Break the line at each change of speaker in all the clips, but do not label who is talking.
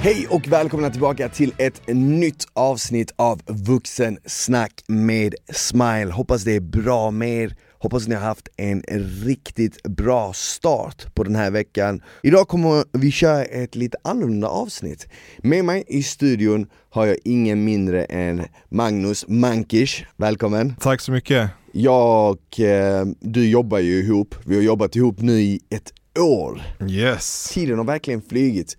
Hej och välkomna tillbaka till ett nytt avsnitt av Vuxensnack med Smile. Hoppas det är bra med er, hoppas ni har haft en riktigt bra start på den här veckan. Idag kommer vi köra ett lite annorlunda avsnitt. Med mig i studion har jag ingen mindre än Magnus Mankish, välkommen!
Tack så mycket!
Jag och eh, du jobbar ju ihop, vi har jobbat ihop nu i ett år.
Yes!
Tiden har verkligen flygit.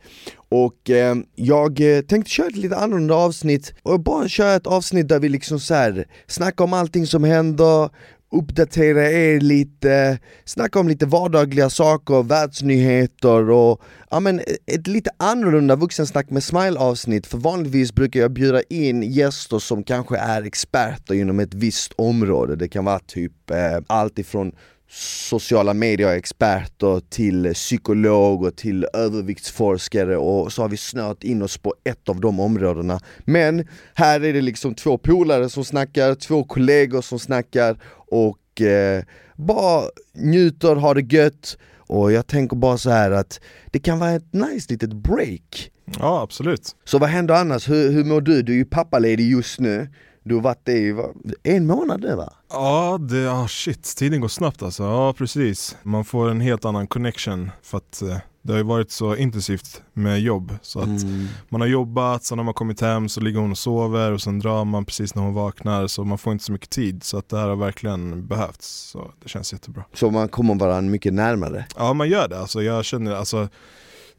Och eh, jag eh, tänkte köra ett lite annorlunda avsnitt, och bara köra ett avsnitt där vi liksom så här, snackar om allting som händer, uppdatera er lite, snacka om lite vardagliga saker, världsnyheter och ja, men ett lite annorlunda vuxensnack med smile avsnitt för vanligtvis brukar jag bjuda in gäster som kanske är experter inom ett visst område. Det kan vara typ eh, allt ifrån sociala medier-experter till psykologer, till överviktsforskare och så har vi snört in oss på ett av de områdena. Men här är det liksom två polare som snackar, två kollegor som snackar och eh, bara njuter, har det gött och jag tänker bara så här att det kan vara ett nice litet break.
Ja absolut.
Så vad händer annars? Hur, hur mår du? Du är ju pappaledig just nu. Du har varit det i en månad nu va?
Ja, det, oh shit, tiden går snabbt alltså. Ja precis. Man får en helt annan connection för att eh, det har ju varit så intensivt med jobb. Så att mm. man har jobbat, sen har man kommit hem så ligger hon och sover och sen drar man precis när hon vaknar så man får inte så mycket tid. Så att det här har verkligen behövts. Så det känns jättebra.
Så man kommer varandra mycket närmare?
Ja man gör det. Alltså, jag känner, alltså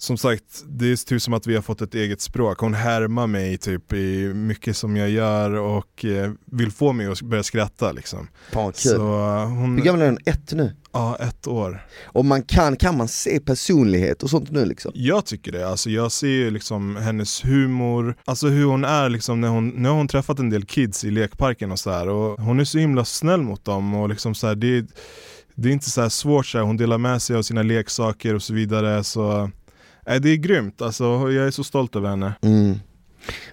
som sagt, det är typ som att vi har fått ett eget språk. Hon härmar mig typ i mycket som jag gör och eh, vill få mig att börja skratta liksom.
Fan, kul. Så, hon... Hur gammal är hon? Ett nu?
Ja, ett år.
Och man kan, kan man se personlighet och sånt nu liksom?
Jag tycker det, alltså jag ser ju liksom hennes humor, alltså hur hon är liksom när hon, nu har hon träffat en del kids i lekparken och sådär och hon är så himla snäll mot dem och liksom så här, det, det är inte så svårt, så här, hon delar med sig av sina leksaker och så vidare så det är grymt, alltså, jag är så stolt över henne.
Mm.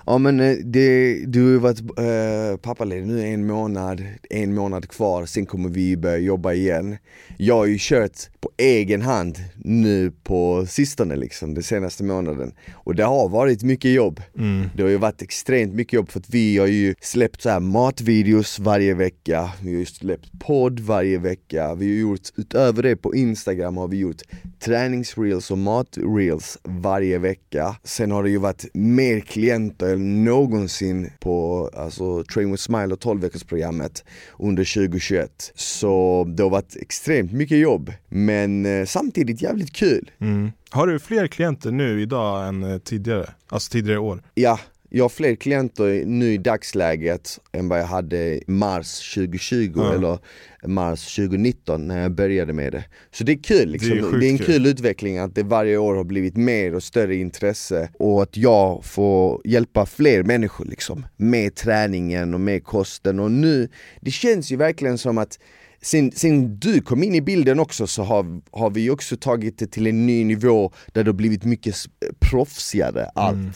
Ja men eh, det, du har ju varit äh, pappaledig nu en månad, en månad kvar, sen kommer vi börja jobba igen. Jag har ju kört på egen hand nu på sistone liksom, den senaste månaden. Och det har varit mycket jobb. Mm. Det har ju varit extremt mycket jobb för att vi har ju släppt så här matvideos varje vecka, vi har ju släppt podd varje vecka, vi har gjort, utöver det på Instagram har vi gjort träningsreels och matreels varje vecka. Sen har det ju varit mer klienter än någonsin på alltså, Train with Smile och 12 veckorsprogrammet under 2021. Så det har varit extremt mycket jobb, men eh, samtidigt jävligt kul.
Mm. Har du fler klienter nu idag än eh, tidigare? Alltså tidigare år?
Ja, jag har fler klienter nu i dagsläget än vad jag hade i mars 2020 ja. eller mars 2019 när jag började med det. Så det är kul liksom. det, är det är en kul, kul utveckling att det varje år har blivit mer och större intresse och att jag får hjälpa fler människor liksom med träningen och med kosten och nu, det känns ju verkligen som att Sen, sen du kom in i bilden också så har, har vi också tagit det till en ny nivå där det har blivit mycket proffsigare allt. Mm.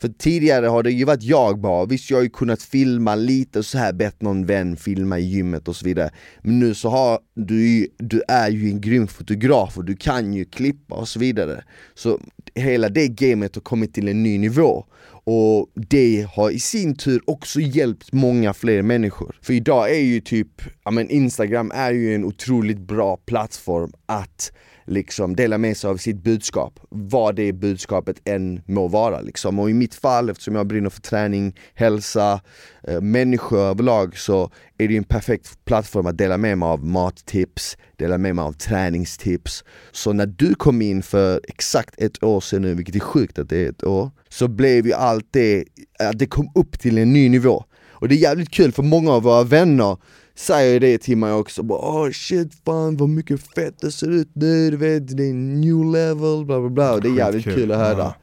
För tidigare har det ju varit jag bara, visst jag har ju kunnat filma lite och så här bett någon vän filma i gymmet och så vidare. Men nu så har du du är ju en grym fotograf och du kan ju klippa och så vidare. Så hela det gamet har kommit till en ny nivå. Och det har i sin tur också hjälpt många fler människor. För idag är ju typ, ja men Instagram är ju en otroligt bra plattform att liksom dela med sig av sitt budskap, vad det budskapet än må vara liksom. Och i mitt fall, eftersom jag brinner för träning, hälsa, eh, människor överlag så är det en perfekt plattform att dela med mig av mattips, dela med mig av träningstips. Så när du kom in för exakt ett år sedan nu, vilket är sjukt att det är ett år, så blev ju allt det, att det kom upp till en ny nivå. Och det är jävligt kul för många av våra vänner säger det till mig också, bara oh shit fan vad mycket fett det ser ut nu, du vet det är en new level, bla bla bla, det är jävligt kul, kul att höra. Ja.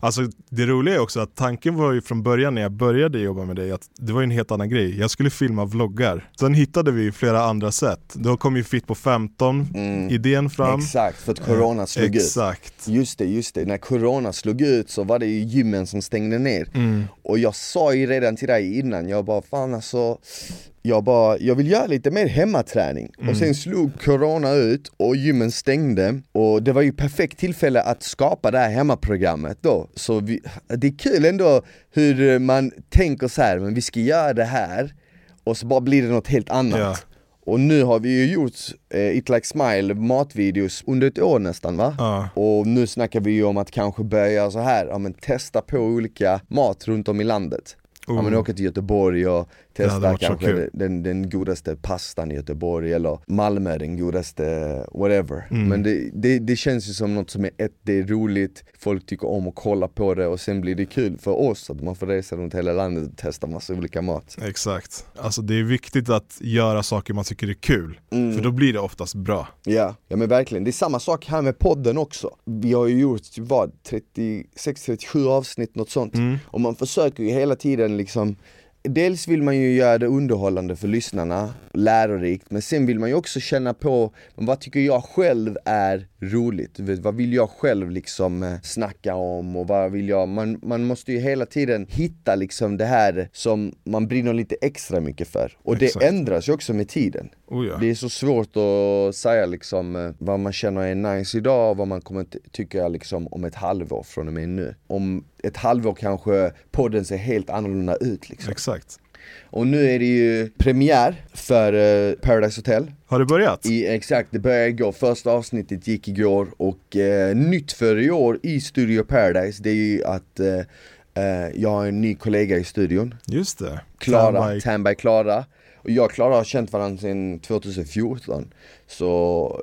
Alltså det roliga är också att tanken var ju från början när jag började jobba med dig att det var en helt annan grej. Jag skulle filma vloggar. Sen hittade vi flera andra sätt. Då kom ju Fit på 15 mm. idén fram.
Exakt, för att corona slog
exakt.
ut. Just det, just det. När corona slog ut så var det ju gymmen som stängde ner. Mm. Och jag sa ju redan till dig innan, jag bara fan alltså jag bara, jag vill göra lite mer hemmaträning. Mm. Och sen slog corona ut och gymmen stängde och det var ju perfekt tillfälle att skapa det här hemmaprogrammet då. Så vi, det är kul ändå hur man tänker så här, men vi ska göra det här och så bara blir det något helt annat. Ja. Och nu har vi ju gjort eh, It Like Smile matvideos under ett år nästan va? Ja. Och nu snackar vi ju om att kanske börja så här, ja men testa på olika mat runt om i landet. Oh. Ja men åka till Göteborg och testa kanske den, den godaste pastan i Göteborg eller Malmö den godaste whatever. Mm. Men det, det, det, känns ju som något som är ett, det är roligt, folk tycker om att kolla på det och sen blir det kul för oss att man får resa runt hela landet och testa massa olika mat.
Exakt, alltså det är viktigt att göra saker man tycker är kul, mm. för då blir det oftast bra.
Ja, ja men verkligen. Det är samma sak här med podden också. Vi har ju gjort, vad, 36-37 avsnitt, något sånt. Mm. Och man försöker ju hela tiden liksom Dels vill man ju göra det underhållande för lyssnarna, lärorikt, men sen vill man ju också känna på vad tycker jag själv är roligt? Vad vill jag själv liksom eh, snacka om och vad vill jag? Man, man måste ju hela tiden hitta liksom det här som man brinner lite extra mycket för. Och Exakt. det ändras ju också med tiden. Oh ja. Det är så svårt att säga liksom eh, vad man känner är nice idag och vad man kommer tycka liksom om ett halvår från och med nu. Om ett halvår kanske podden ser helt annorlunda ut liksom.
Exakt.
Och nu är det ju premiär för uh, Paradise Hotel
Har det börjat?
I, exakt, det började igår, första avsnittet gick igår och uh, nytt för i år i Studio Paradise det är ju att uh, jag har en ny kollega i studion
Just det
Klara, Tanby Klara och jag och Klara har känt varandra sedan 2014 Så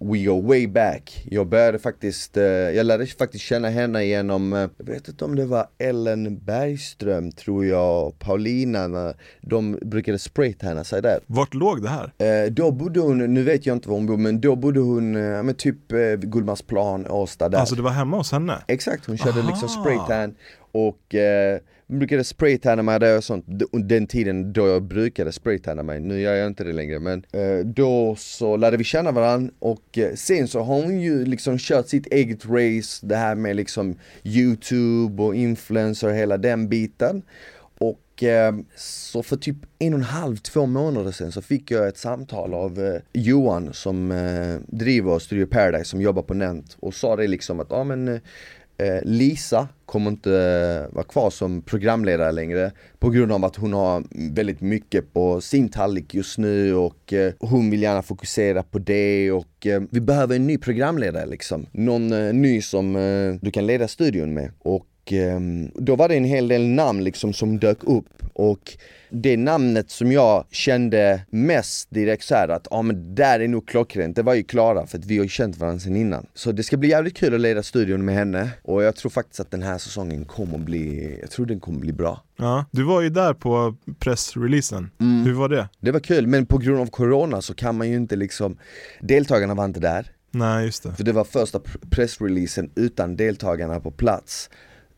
we go way back Jag började faktiskt, eh, jag lärde faktiskt känna henne genom, eh, jag vet inte om det var Ellen Bergström tror jag, Paulina, de brukade spraytanna sig där
Vart låg det här?
Eh, då bodde hon, nu vet jag inte var hon bor men då bodde hon, men typ Gullmarsplan, Årsta där
Alltså det var hemma hos henne?
Exakt, hon körde Aha. liksom spraytan och jag brukade spraytanna mig där och sånt, den tiden då jag brukade spraytanna mig, nu gör jag inte det längre men eh, Då så lärde vi känna varandra och eh, sen så har hon ju liksom kört sitt eget race, det här med liksom Youtube och influencer och hela den biten. Och eh, så för typ en och en halv, två månader sedan så fick jag ett samtal av eh, Johan som eh, driver Studio Paradise som jobbar på Nent och sa det liksom att ja men Eh, Eh, Lisa kommer inte eh, vara kvar som programledare längre på grund av att hon har väldigt mycket på sin tallrik just nu och eh, hon vill gärna fokusera på det och vi behöver en ny programledare liksom. Någon ny som du kan leda studion med och då var det en hel del namn liksom som dök upp och det namnet som jag kände mest direkt såhär att, ja ah, men där är nog klockrent, det var ju Klara för att vi har ju känt varandra sedan innan. Så det ska bli jävligt kul att leda studion med henne och jag tror faktiskt att den här säsongen kommer bli, jag tror den kommer bli bra.
Ja, du var ju där på pressreleasen, mm. hur var det?
Det var kul, men på grund av corona så kan man ju inte liksom, deltagarna var inte där.
Nej just det.
För det var första pressreleasen utan deltagarna på plats.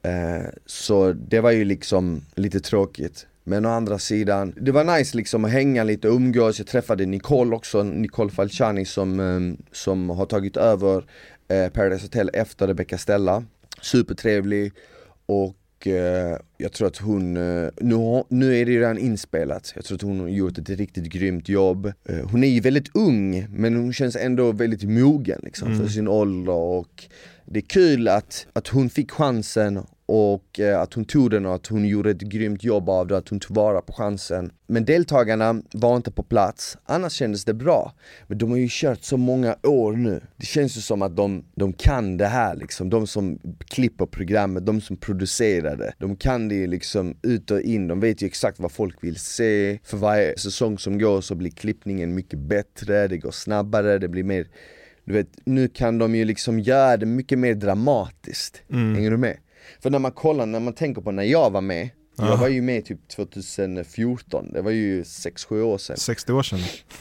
Eh, så det var ju liksom lite tråkigt. Men å andra sidan, det var nice liksom att hänga lite och umgås. Jag träffade Nicole också, Nicole Falciani som, eh, som har tagit över eh, Paradise Hotel efter Rebecca Stella. Supertrevlig och jag tror att hon, nu, nu är det ju redan inspelat, jag tror att hon har gjort ett riktigt grymt jobb. hon är ju väldigt ung men hon känns ändå väldigt mogen liksom mm. för sin ålder och det är kul att, att hon fick chansen och eh, att hon tog den och att hon gjorde ett grymt jobb av det, att hon tog vara på chansen. Men deltagarna var inte på plats, annars kändes det bra. Men de har ju kört så många år nu. Det känns ju som att de, de kan det här liksom, de som klipper programmet, de som producerar det. De kan det ju liksom ut och in, de vet ju exakt vad folk vill se. För varje säsong som går så blir klippningen mycket bättre, det går snabbare, det blir mer du vet, nu kan de ju liksom göra det mycket mer dramatiskt, mm. hänger du med? För när man kollar, när man tänker på när jag var med Jag var ju med typ 2014, det var ju 6-7 år sedan.
60 år sedan.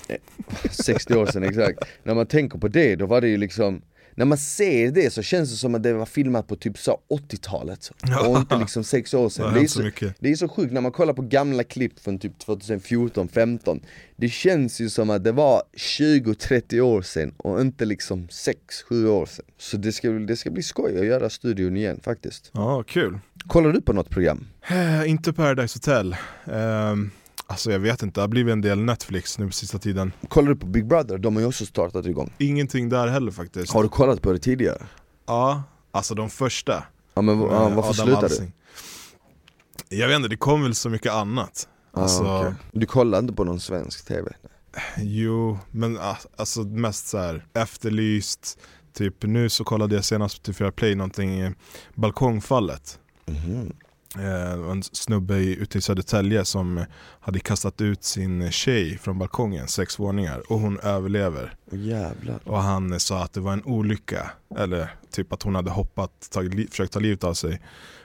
60 år sedan exakt, när man tänker på det då var det ju liksom när man ser det så känns det som att det var filmat på typ så 80-talet och inte liksom 6 år sedan.
Det,
Det är,
så
det är så sjukt när man kollar på gamla klipp från typ 2014-15 Det känns ju som att det var 20-30 år sedan och inte liksom 6-7 år sedan. Så det ska, det ska bli skoj att göra studion igen faktiskt.
Ja, kul.
Kollar du på något program?
Eh, Inte Paradise Hotel. Ehm, Alltså jag vet inte, det har blivit en del Netflix nu på sista tiden
Kollar du på Big Brother? De har ju också startat igång
Ingenting där heller faktiskt
Har du kollat på det tidigare?
Ja, alltså de första
Ja men ja, varför
Adam
slutade du?
Jag vet inte, det kom väl så mycket annat Alltså,
ah, okej. Du kollar inte på någon svensk TV?
jo, men ah, alltså mest så här efterlyst Typ nu så kollade jag senast på TV4 Play någonting, eh, Balkongfallet
Mhm.
eh, En snubbe ute i Södertälje som eh, hade kastat ut sin tjej från balkongen, sex våningar, och hon överlever.
Jävlar.
Och han eh, sa att det var en olycka, eller typ att hon hade hoppat, tagit, försökt ta livet av sig.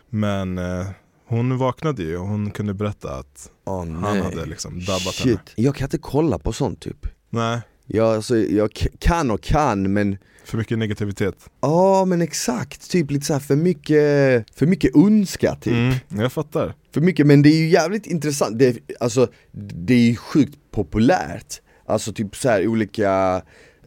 Men eh, hon vaknade ju och hon kunde berätta att
nej
han hade liksom dabbat
Shit,
henne.
Jag kan inte kolla på sånt typ.
Nej,
jag, alltså, jag kan och kan men
för mycket negativitet.
Ja men exakt, typ lite så här för mycket, för mycket ondska typ.
Mm, Jag fattar.
För mycket, men det är ju jävligt intressant, det, är- alltså det är ju sjukt populärt. Alltså typ så här olika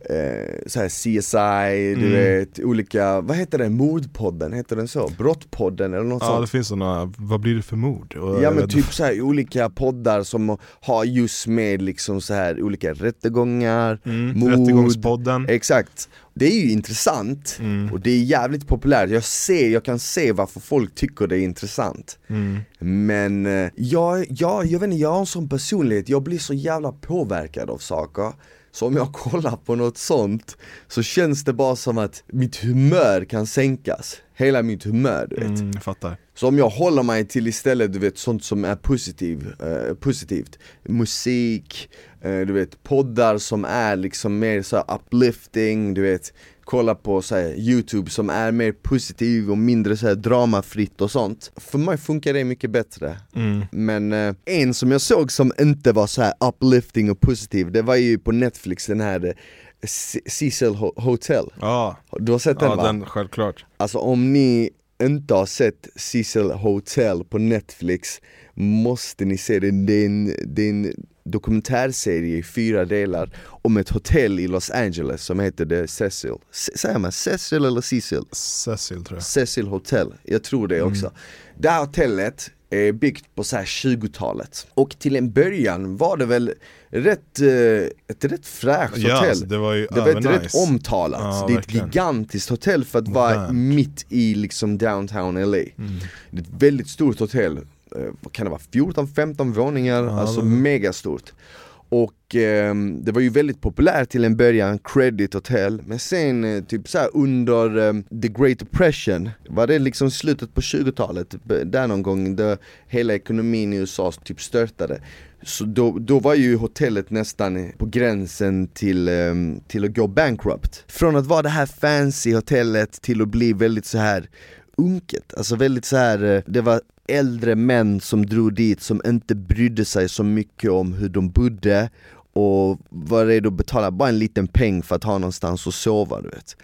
eh, så här CSI, du
Mm.
vet, olika, vad heter den, mordpodden, heter den så? Brottpodden eller något
Ja
sånt.
det finns sådana, vad blir det för mord?
Ja men
vet-
typ så här olika poddar som har just med liksom så här olika rättegångar,
mm,
mord.
Rättegångspodden.
Exakt Det är ju intressant
mm,
och det är jävligt populärt, jag ser, jag kan se varför folk tycker det är intressant.
Mm.
Men eh, jag, jag, jag vet inte, jag har en sån personlighet, jag blir så jävla påverkad av saker. Så om jag kollar på något sånt så känns det bara som att mitt humör kan sänkas Hela mitt humör du vet.
Mm, fattar.
Så om jag håller mig till istället, du vet, sånt som är positiv, eh, positivt. Musik, eh, du vet, poddar som är liksom mer så uplifting, du vet. Kolla på så här, youtube som är mer positiv och mindre så här dramafritt och sånt. För mig funkar det mycket bättre.
Mm.
Men eh, en som jag såg som inte var så uplifting och positiv, det var ju på Netflix den här Cecil Ho- Hotel
Ja,
Du har sett den
ja
va?
den självklart
Alltså om ni inte har sett Cecil Hotel på Netflix måste ni se den. Det är en, det är en dokumentärserie i fyra delar om ett hotell i Los Angeles som heter The Cecil. C- Säger man Cecil eller Cecil?
Cecil tror jag
Cecil Hotel, jag tror det också. Det här hotellet är byggt på så här 20-talet och till en början var det väl rätt, eh, ett rätt fräscht hotell.
alltså, det var ju
Det var ett rätt omtalat,
Ja,
det är ett gigantiskt hotell för att vara mitt i liksom downtown LA
Mm.
Det är ett väldigt stort hotell, eh, vad kan det vara, 14-15 våningar,
Ja,
alltså
det-
megastort och eh, det var ju väldigt populärt till en början, Credit Hotel, men sen eh, typ så här under eh, the Great Depression, var det liksom slutet på 20-talet, typ, eh, där någon gång, då hela ekonomin i USA typ störtade. Så då, då var ju hotellet nästan eh, på gränsen till, ehm, till att gå bankrupt. Från att vara det här fancy hotellet till att bli väldigt så här unket, alltså väldigt så här eh, det var äldre män som drog dit som inte brydde sig så mycket om hur de bodde och var redo att betala bara en liten peng för att ha någonstans att sova du vet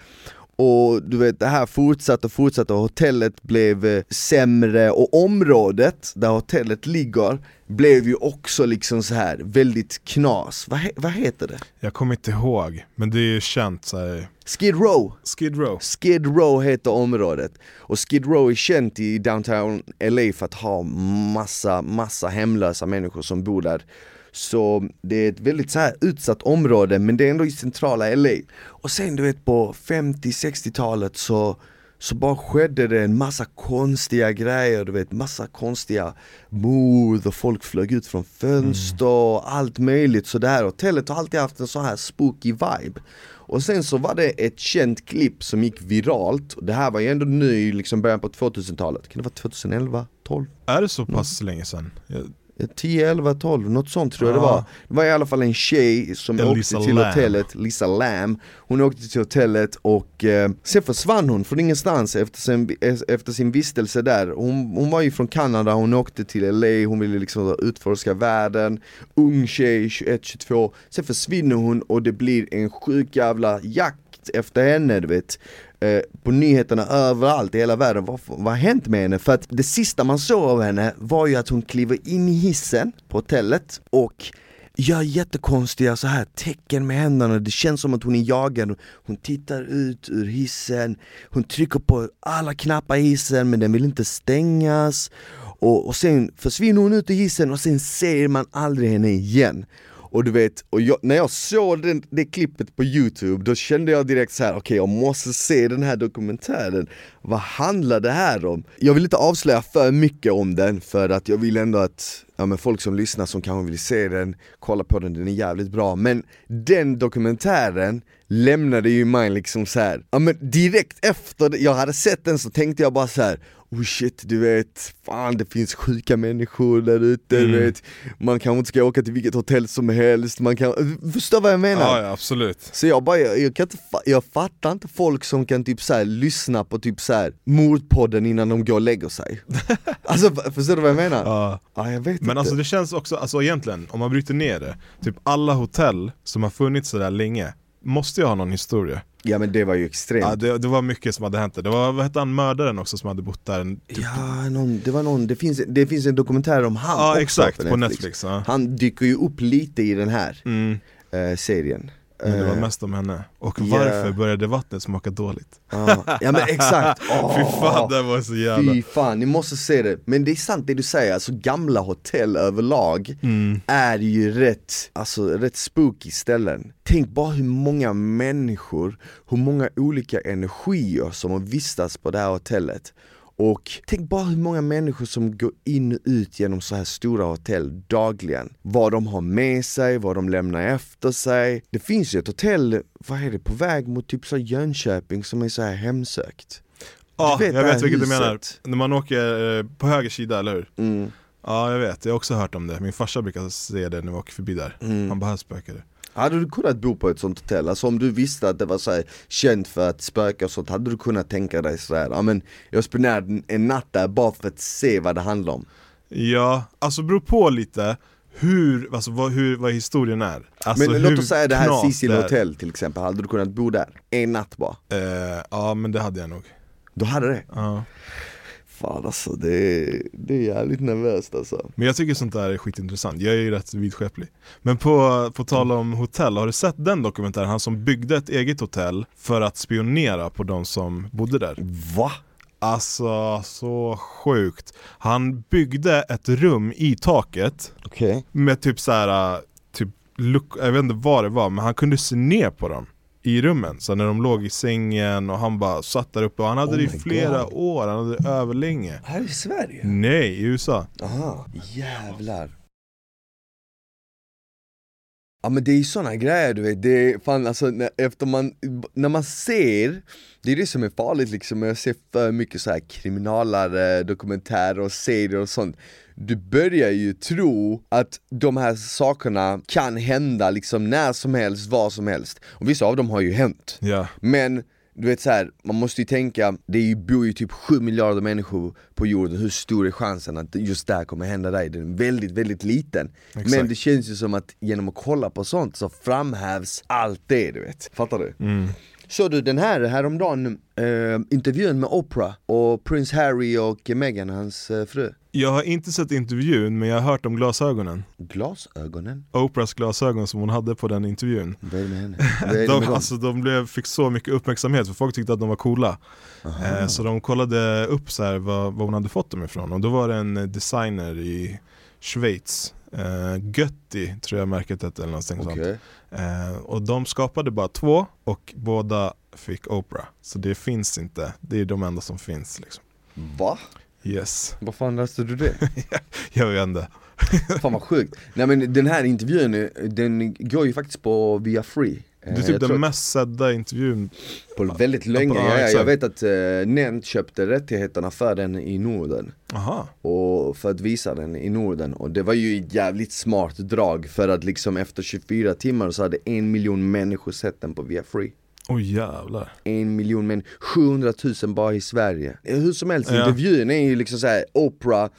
och du vet det här fortsatte och fortsatte och hotellet blev eh, sämre och området där hotellet ligger blev ju också liksom så här väldigt knas, vad, he- vad heter det?
Jag kommer inte ihåg, men det är ju känt så här.
Skid Row!
Skid Row
Skid Row heter området och Skid Row är känt i downtown LA för att ha massa, massa hemlösa människor som bor där Så det är ett väldigt så här utsatt område men det är ändå i centrala LA Och sen du vet på 50-60-talet så så bara skedde det en massa konstiga grejer, du vet massa konstiga mord och folk flög ut från fönster och allt möjligt Så det här hotellet har alltid haft en sån här spooky vibe. Och sen så var det ett känt klipp som gick viralt, det här var ju ändå i liksom början på 2000-talet, kan det vara 2011, 12?
Är det så pass länge sedan? Jag,
10, 11, 12, något sånt tror jag det var. Det var i alla fall en tjej som
Elisa
åkte till
Lam.
hotellet, Lisa Lam. Hon åkte till hotellet och eh, sen försvann hon från ingenstans efter sin, efter sin vistelse där. Hon, hon var ju från Kanada, hon åkte till LA, hon ville liksom utforska världen. Ung tjej, 21-22. Sen försvinner hon och det blir en sjuk jävla jakt efter henne du vet. Eh, på nyheterna överallt i hela världen, vad, vad har hänt med henne? För att det sista man såg av henne var ju att hon kliver in i hissen på hotellet och gör jättekonstiga så här tecken med händerna, det känns som att hon är jagad. Hon tittar ut ur hissen, hon trycker på alla knappar i hissen men den vill inte stängas. Och, och sen försvinner hon ut ur hissen och sen ser man aldrig henne igen och du vet, och jag, när jag såg den, det klippet på youtube då kände jag direkt så här: okej okay, jag måste se den här dokumentären Vad handlar det här om? Jag vill inte avslöja för mycket om den för att jag vill ändå att ja, men folk som lyssnar som kanske vill se den, kolla på den, den är jävligt bra Men den dokumentären lämnade ju mig liksom så här, ja men direkt efter jag hade sett den så tänkte jag bara så här oh shit du vet, fan det finns sjuka människor där ute, mm. du vet Man kanske inte ska åka till vilket hotell som helst, man kan, förstår vad jag menar?
Ja, ja absolut
Så jag bara, jag, jag, kan inte, jag fattar inte folk som kan typ så här, lyssna på typ så här, mordpodden innan de går och lägger sig Alltså förstår du vad jag menar?
Ja,
ja jag vet
Men
inte.
alltså det känns också, alltså egentligen, om man bryter ner det Typ alla hotell som har funnits sådär länge måste ju ha någon historia
Ja men det var ju extremt
Ja det, det var mycket som hade hänt där. Det var, vad hette han, mördaren också som hade bott där? Typ...
Ja, någon, det var någon, det finns, det finns en dokumentär om han
Ja
också
exakt,
på
på
Netflix,
Netflix ja.
Han dyker ju upp lite i den här
mm.
eh, serien
Men det var
Eh,
mest om henne. Och
ja.
varför började vattnet smaka dåligt?
ja. ja men exakt, Åh,
Fy fan det var så jävla...
Fy fan, ni måste se det. Men det är sant det du säger, alltså gamla hotell överlag
Mm.
är ju rätt, alltså rätt spooky ställen. Tänk bara hur många människor, hur många olika energier som har vistats på det här hotellet. Och tänk bara hur många människor som går in och ut genom så här stora hotell dagligen. Vad de har med sig, vad de lämnar efter sig. Det finns ju ett hotell, vad är det, på väg mot typ så Jönköping som är så här hemsökt.
Ja,
Du vet
jag vet vilket du
huset?
menar. När man åker eh, på höger sida, eller hur?
Mm.
Ja jag vet, jag har också hört om det. Min farsa brukar säga det när vi åker förbi där.
Mm.
Han bara, här spökar det.
Hade du kunnat bo på ett sånt hotell? Alltså om du visste att det var så här, känt för att spöka och sånt, hade du kunnat tänka dig sådär, ja men jag spenderar en- natt där bara för att se vad det handlar om?
Ja, alltså beror på lite hur, alltså vad, hur, vad historien är. Alltså,
men låt oss säga det här Cecil
det är.
Hotel till exempel, hade du kunnat bo där? En natt bara?
Eh, ja men det hade jag nog.
Du hade det?
Ja.
Fan alltså det är, det är jävligt nervöst alltså
Men jag tycker sånt där är skitintressant, jag är ju rätt vidskeplig. Men på, på tal om hotell, har du sett den dokumentären? Han som byggde ett eget hotell för att spionera på de som bodde där.
Va?
Alltså så sjukt. Han byggde ett rum i taket
Okej
med typ så här, typ jag vet inte vad det var, men han kunde se ner på dem i rummen, så när de låg i sängen och han bara satt där uppe. Och han hade
Oh
det i flera
God.
år, han hade det överlänge
Här i Sverige?
Nej, i USA.
Aha, jävlar. Ja men det är ju såna grejer du vet, det är fan alltså när, efter man, när man ser Det är det som är farligt liksom, jag ser för mycket så här kriminalare dokumentärer och serier och sånt Du börjar ju tro att de här sakerna kan hända liksom när som helst, var som helst Och vissa av dem har ju hänt
Ja,
men du vet så här, man måste ju tänka, det bor ju typ 7 miljarder människor på jorden, hur stor är chansen att just där kommer hända dig? Den är väldigt, väldigt liten
Exakt.
Men det känns ju som att genom att kolla på sånt så framhävs allt det du vet, fattar du?
mm.
Så du den här häromdagen, eh, intervjun med Oprah och Prince Harry och Meghan, hans eh, fru
Jag har inte sett intervjun, men jag har hört om glasögonen.
Glasögonen?
Oprahs glasögon som hon hade på den intervjun.
Vad är det med henne? Det
de,
med
alltså, de blev, fick så mycket uppmärksamhet för folk tyckte att de var coola. Eh, Så de kollade upp så här, vad, vad hon hade fått dem ifrån. Och då var det en designer i Schweiz. Eh, Götti tror jag märket hette eller någonting sånt.
Okej.
eh, Och de skapade bara två och båda fick Oprah Så det finns inte, det är de enda som finns liksom.
Va?
Yes,
Var fan läste du det?
jag vet inte.
Fan vad sjukt. Nej men den här intervjun, eh, den går ju faktiskt på via free.
Det är typ den mest sedda intervjun
På väldigt länge, ja, ja, jag vet att uh, Nent köpte rättigheterna för den i Norden.
Aha.
Och för att visa den i Norden. Och det var ju ett jävligt smart drag för att liksom efter 24 timmar så hade en miljon människor sett den på Via Free
oh, jävlar.
En miljon men 700 000 bara i Sverige. Hur som helst, ja. intervjun är ju liksom såhär, Oprah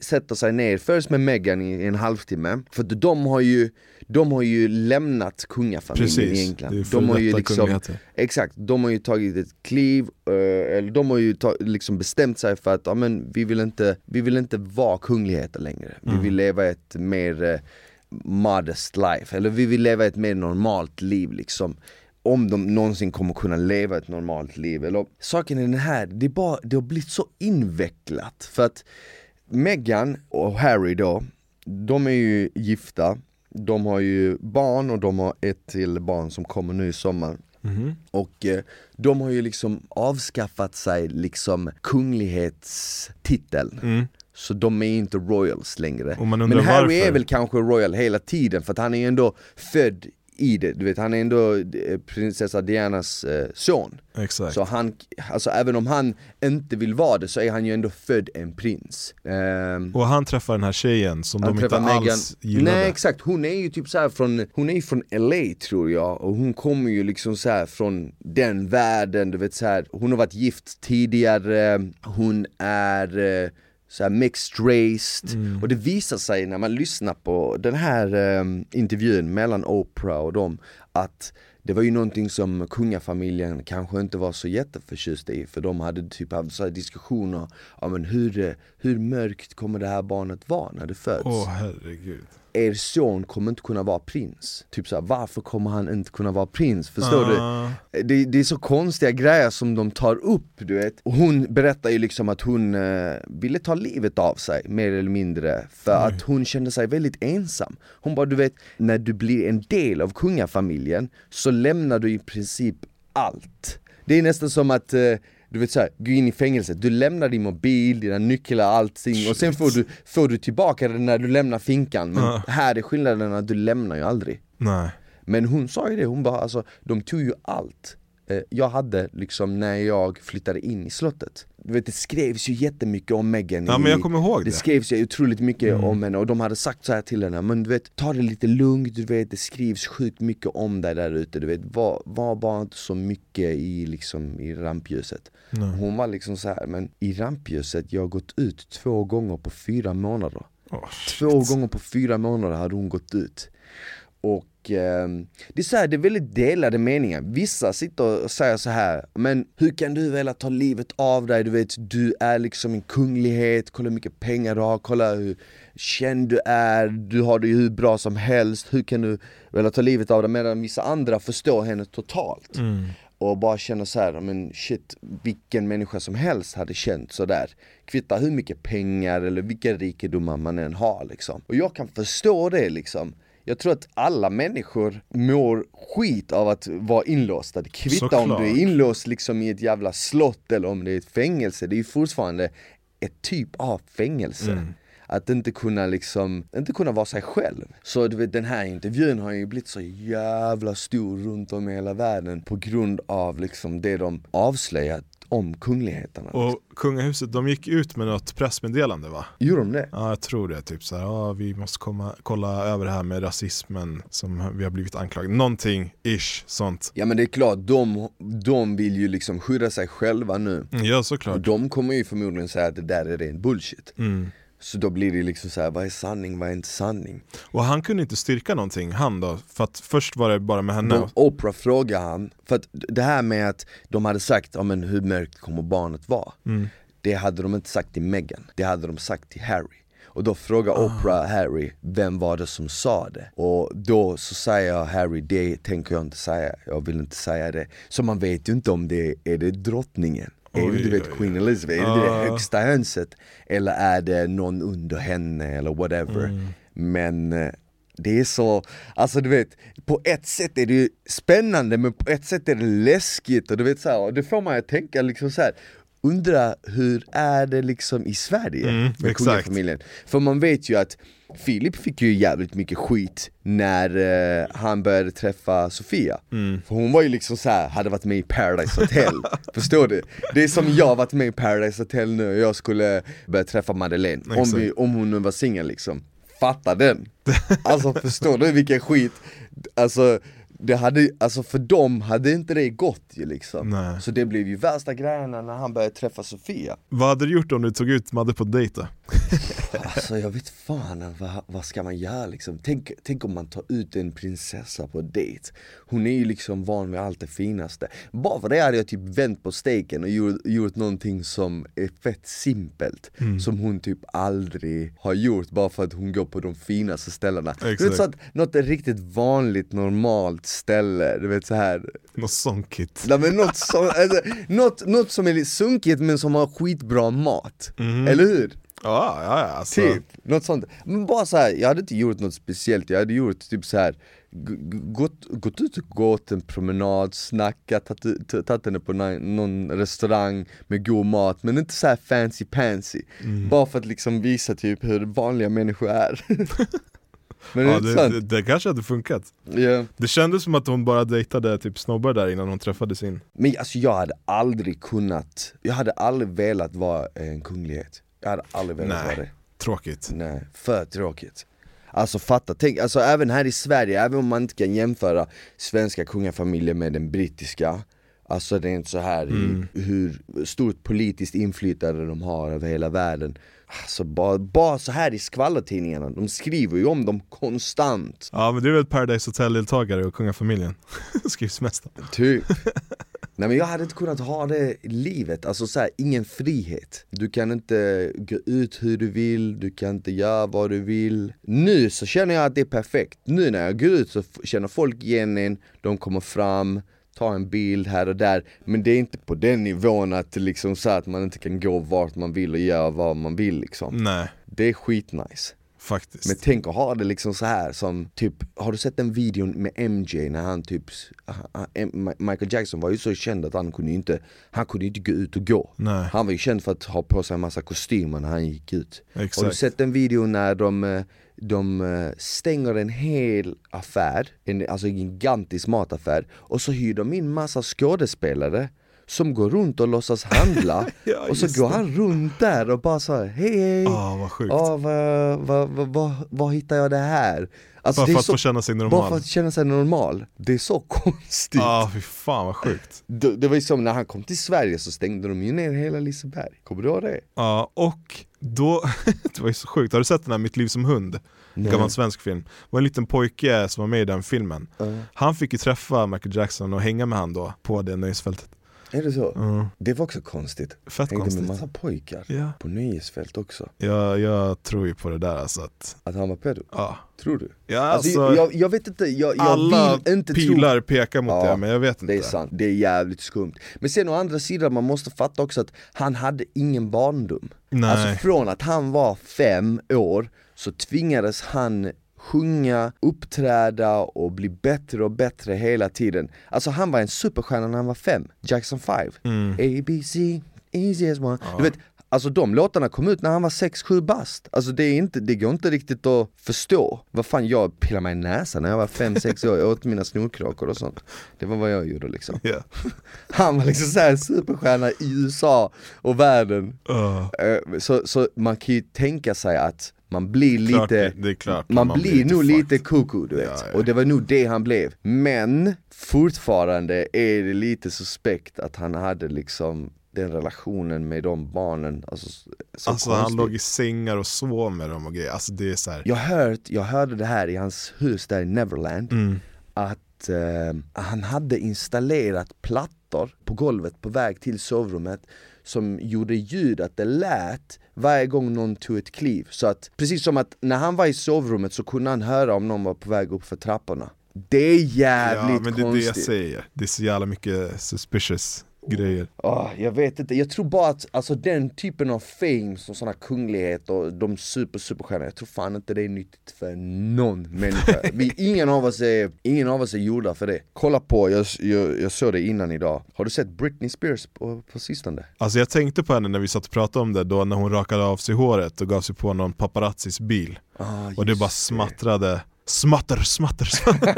sätter sig ner först med Meghan i en halvtimme. För de har ju, de har ju lämnat kungafamiljen Precis, i England. De har ju liksom, exakt, de har ju tagit ett kliv, eh, eller de har ju ta, liksom bestämt sig för att ja, men vi, vill inte, vi vill inte vara kungligheter längre. Vi mm. vill leva ett mer eh, modest life, eller vi vill leva ett mer normalt liv liksom om de någonsin kommer kunna leva ett normalt liv. Eller, saken är den här, det, är bara, det har blivit så invecklat för att Meghan och Harry då, de är ju gifta, de har ju barn och de har ett till barn som kommer nu i sommar. Mm. Och eh, de har ju liksom avskaffat sig liksom kunglighetstiteln. Mm. Så de är inte royals längre. Men Harry
varför?
är väl kanske royal hela tiden för att han är ju ändå född i det, du vet han är ändå eh, prinsessa Dianas eh, son.
Exakt.
Så han, alltså även om han inte vill vara det så är han ju ändå född en prins.
Um, Och han träffar den här tjejen som de inte Meghan. alls gillade.
Nej exakt, hon är ju typ så från, hon är ju från LA tror jag. Och hon kommer ju liksom så från den världen, du vet så här, hon har varit gift tidigare, hon är eh, så här mixed race mm. och det visar sig när man lyssnar på den här um, intervjun mellan Oprah och dem att det var ju någonting som kungafamiljen kanske inte var så jätteförtjust i för de hade typ haft så diskussioner, ja men hur, hur mörkt kommer det här barnet vara när det föds?
Åh oh, herregud
er son kommer inte kunna vara prins. Typ såhär, varför kommer han inte kunna vara prins? Förstår uh. du? Ah. Det, det, är så konstiga grejer som de tar upp, du vet. Och hon berättar ju liksom att hon uh, ville ta livet av sig, mer eller mindre. För mm. att hon kände sig väldigt ensam. Hon bara, du vet, när du blir en del av kungafamiljen så lämnar du i princip allt. Det är nästan som att uh, du vet såhär, gå in i fängelset, du lämnar din mobil, dina nycklar, allting. Och sen får du, får du tillbaka det när du lämnar finkan. Men uh. här är skillnaden att du lämnar ju aldrig.
Nej.
Men hon sa ju det, hon bara alltså, de tog ju allt jag hade liksom när jag flyttade in i slottet. Du vet, det skrevs ju jättemycket om Meghan
Ja men jag kommer ihåg
det Det. skrevs ju otroligt mycket mm. om henne och de hade sagt så här till henne Men du vet, ta det lite lugnt, du vet det skrivs sjukt mycket om dig där ute Du vet, var, var bara inte så mycket i, liksom, i rampljuset. Nej. Hon var liksom så här, men i rampljuset, jag har gått ut två gånger på fyra månader. Oh, Två gånger på fyra månader hade hon gått ut och eh, det är så här, det är väldigt delade meningar. Vissa sitter och säger så här, men hur kan du vilja ta livet av dig? Du vet, du är liksom en kunglighet, kolla hur mycket pengar du har, kolla hur känd du är, du har det ju hur bra som helst, hur kan du vilja ta livet av dig? Medan vissa andra förstår henne totalt. Mm och bara känner så här, men shit, vilken människa som helst hade känt sådär Kvitta hur mycket pengar eller vilka rikedomar man än har liksom Och jag kan förstå det liksom jag tror att alla människor mår skit av att vara inlåsta. Det kvittar om du är inlåst liksom i ett jävla slott eller om det är ett fängelse, det är ju fortfarande ett typ av fängelse. Mm. Att inte kunna liksom, inte kunna vara sig själv. Så du vet den här intervjun har ju blivit så jävla stor runt om i hela världen på grund av liksom det de avslöjat om kungligheterna.
Och kungahuset, de gick ut med något pressmeddelande va?
Gjorde de det?
Ja jag tror det, typ såhär, ja vi måste komma, kolla över det här med rasismen som vi har blivit anklagade, någonting ish sånt.
Ja men det är klart, de, de vill ju liksom skydda sig själva nu.
Mm, ja såklart. Och
de kommer ju förmodligen säga att det där är ren bullshit.
Mm.
Så då blir det liksom så här, vad är sanning, vad är inte sanning?
Och han kunde inte styrka någonting, han då? För att först var det bara med henne?
Då Oprah frågade han, för att det här med att de hade sagt, ja men hur mörkt kommer barnet vara? Mm. Det hade de inte sagt till Meghan, det hade de sagt till Harry och då frågar ah. Oprah Harry, vem var det som sa det? Och då så säger Harry, det tänker jag inte säga, jag vill inte säga det. Så man vet ju inte om det är det drottningen är det du vet Queen Elizabeth, är det det högsta hönset? Eller är det någon under henne eller whatever? Mm. Men eh, det är så, alltså du vet, på ett sätt är det spännande men på ett sätt är det läskigt och du vet så här, det får man att tänka liksom så här, undrar hur är det liksom i Sverige
Mm,
med kungafamiljen? För man vet ju att Filip fick ju jävligt mycket skit när eh, han började träffa Sofia
Mm.
För hon var ju liksom så här, hade varit med i Paradise Hotel, förstår du? Det är som jag varit med i Paradise Hotel nu och jag skulle börja träffa Madeleine, om, vi, om hon nu var singel liksom Fatta den! Alltså förstår du vilken skit? Alltså, det hade, alltså för dem hade inte det gått ju liksom
Nej.
Så det blev ju värsta grejerna när han började träffa Sofia
Vad hade du gjort om du tog ut Madde på dejt då?
Alltså jag vet fan vad, vad ska man göra liksom? Tänk, tänk om man tar ut en prinsessa på dejt Hon är ju liksom van med allt det finaste Bara för det hade jag typ vänt på steken och gjort, gjort någonting som är fett simpelt Som hon typ aldrig har gjort bara för att hon går på de finaste ställena Du vet
Exakt.
så att något riktigt vanligt normalt ställe, du vet så här
Något.
Nej, men något, som, alltså, något, något som är lite sunkigt men som har skitbra mat, eller hur?
Ja, ja, ja. Alltså,
Typ, något sånt. Men bara så här, jag hade inte gjort något speciellt, jag hade gjort typ så här gått, gått ut och gått en promenad, snackat, tagit henne på någon, restaurang med god mat, men inte så här fancy pansy.
Mm.
Bara för att liksom visa typ hur vanliga människor är. men
ja,
det
det, det, det kanske hade funkat.
Ja.
Det kändes som att hon bara dejtade typ snobbar där innan hon träffade sin.
Men alltså jag hade aldrig kunnat, jag hade aldrig velat vara en kunglighet. Jag hade aldrig velat vara det.
Tråkigt.
Nej, för tråkigt. Alltså fatta, tänk, alltså även här i Sverige, även om man inte kan jämföra svenska kungafamiljen med den brittiska Alltså det är inte så här i hur stort politiskt inflytande de har över hela världen Alltså bara, bara så här i skvallertidningarna, de skriver ju om dem konstant.
Ja men det är väl Paradise Hotel-deltagare och kungafamiljen. Skrivs mest om.
Typ. Nej men jag hade inte kunnat ha det i livet, alltså så här, ingen frihet. Du kan inte gå ut hur du vill, du kan inte göra vad du vill. Nu så känner jag att det är perfekt, nu när jag går ut så känner folk igen en, de kommer fram Ta en bild här och där, men det är inte på den nivån att liksom så att man inte kan gå vart man vill och göra vad man vill liksom
Nej,
Det är skitnice
faktiskt.
men tänk att ha det liksom så här som typ, har du sett den videon med MJ när han typ, han- Michael Jackson var ju så känd att han kunde inte, han kunde inte gå ut och gå
Nej.
Han var ju känd för att ha på sig en massa kostymer när han gick ut Har du
Exakt.
sett den videon när de, eh, de eh, stänger en hel affär, en, alltså en gigantisk mataffär Och så hyr de in massa skådespelare som går runt och låtsas handla
Ja,
Och så går
det.
han runt där och bara så här, hej hej
Ja, vad sjukt.
Ja, vad, vad, vad, vad, vad hittar jag det här? Alltså,
Bara för att
så,
få känna sig
bara för
normal.
att känna sig normal, det är så konstigt
Ja, fy fan vad sjukt.
det, det var ju som när han kom till Sverige så stängde de ju ner hela Liseberg, kommer du ihåg det?
Ja, och då, det var ju så sjukt, har du sett den här Mitt liv som hund?
Nej.
Gammal svensk film. Det var en liten pojke som var med i den filmen.
Ja.
Han fick ju träffa Michael Jackson och hänga med han då på det nöjesfältet.
Är det så?
Mm.
Det var också konstigt,
Fett
hängde med
konstigt.
massa pojkar
Ja.
på nöjesfält också
Jag, jag tror ju på det där alltså att,
Att han var pedo,
ja.
tror du?
Ja,
Alltså,
alltså,
jag, jag vet inte, jag, jag
alla
vill inte tro
pilar pekar mot
Ja,
det, men jag vet inte.
Det är sant, det är jävligt skumt. Men sen å andra sidan, man måste fatta också att han hade ingen barndom.
Nej.
Alltså från att han var fem år så tvingades han sjunga, uppträda och bli bättre och bättre hela tiden. Alltså han var en superstjärna när han var fem, Jackson 5.
Mm.
A, B, C, easy as one. Du vet, alltså de låtarna kom ut när han var 6-7 bast. Alltså det, är inte, det går inte riktigt att förstå. Vad fan, jag pillade mig i näsan när jag var 5-6 år, jag åt mina snorkråkor och sånt. Det var vad jag gjorde liksom.
Ja.
Han var liksom såhär superstjärna i USA och världen.
Uh,
Så, så man kan ju tänka sig att man blir
klart,
lite,
klart.
man, blir nog
fucked.
lite koko du vet,
Ja, ja.
och det var nog det han blev. Men fortfarande är det lite suspekt att han hade liksom den relationen med de barnen, alltså så
Alltså han låg i sängar och sov med dem och grejer, alltså det är så här.
jag, hört, jag hörde det här i hans hus där i Neverland,
Mm.
att eh, han hade installerat plattor på golvet på väg till sovrummet som gjorde ljud att det lät varje gång någon tog ett kliv. Så att precis som att när han var i sovrummet så kunde han höra om någon var på väg upp för trapporna. Det är jävligt
Ja men det är det jag
konstigt.
säger, det är så jävla mycket suspicious grejer.
Oh, jag vet inte, jag tror bara att alltså, den typen av fame som sådana kungligheter och de super superstjärnor, jag tror fan inte det är nyttigt för någon människa. Vi, ingen, av oss är, ingen av oss är gjorda för det. Kolla på, jag, jag, jag såg det innan idag, har du sett Britney Spears på, på sistone?
Alltså jag tänkte på henne när vi satt och pratade om det då när hon rakade av sig håret och gav sig på någon paparazzis bil.
Ah,
och det bara smattrade Smatter, smatter, smatter.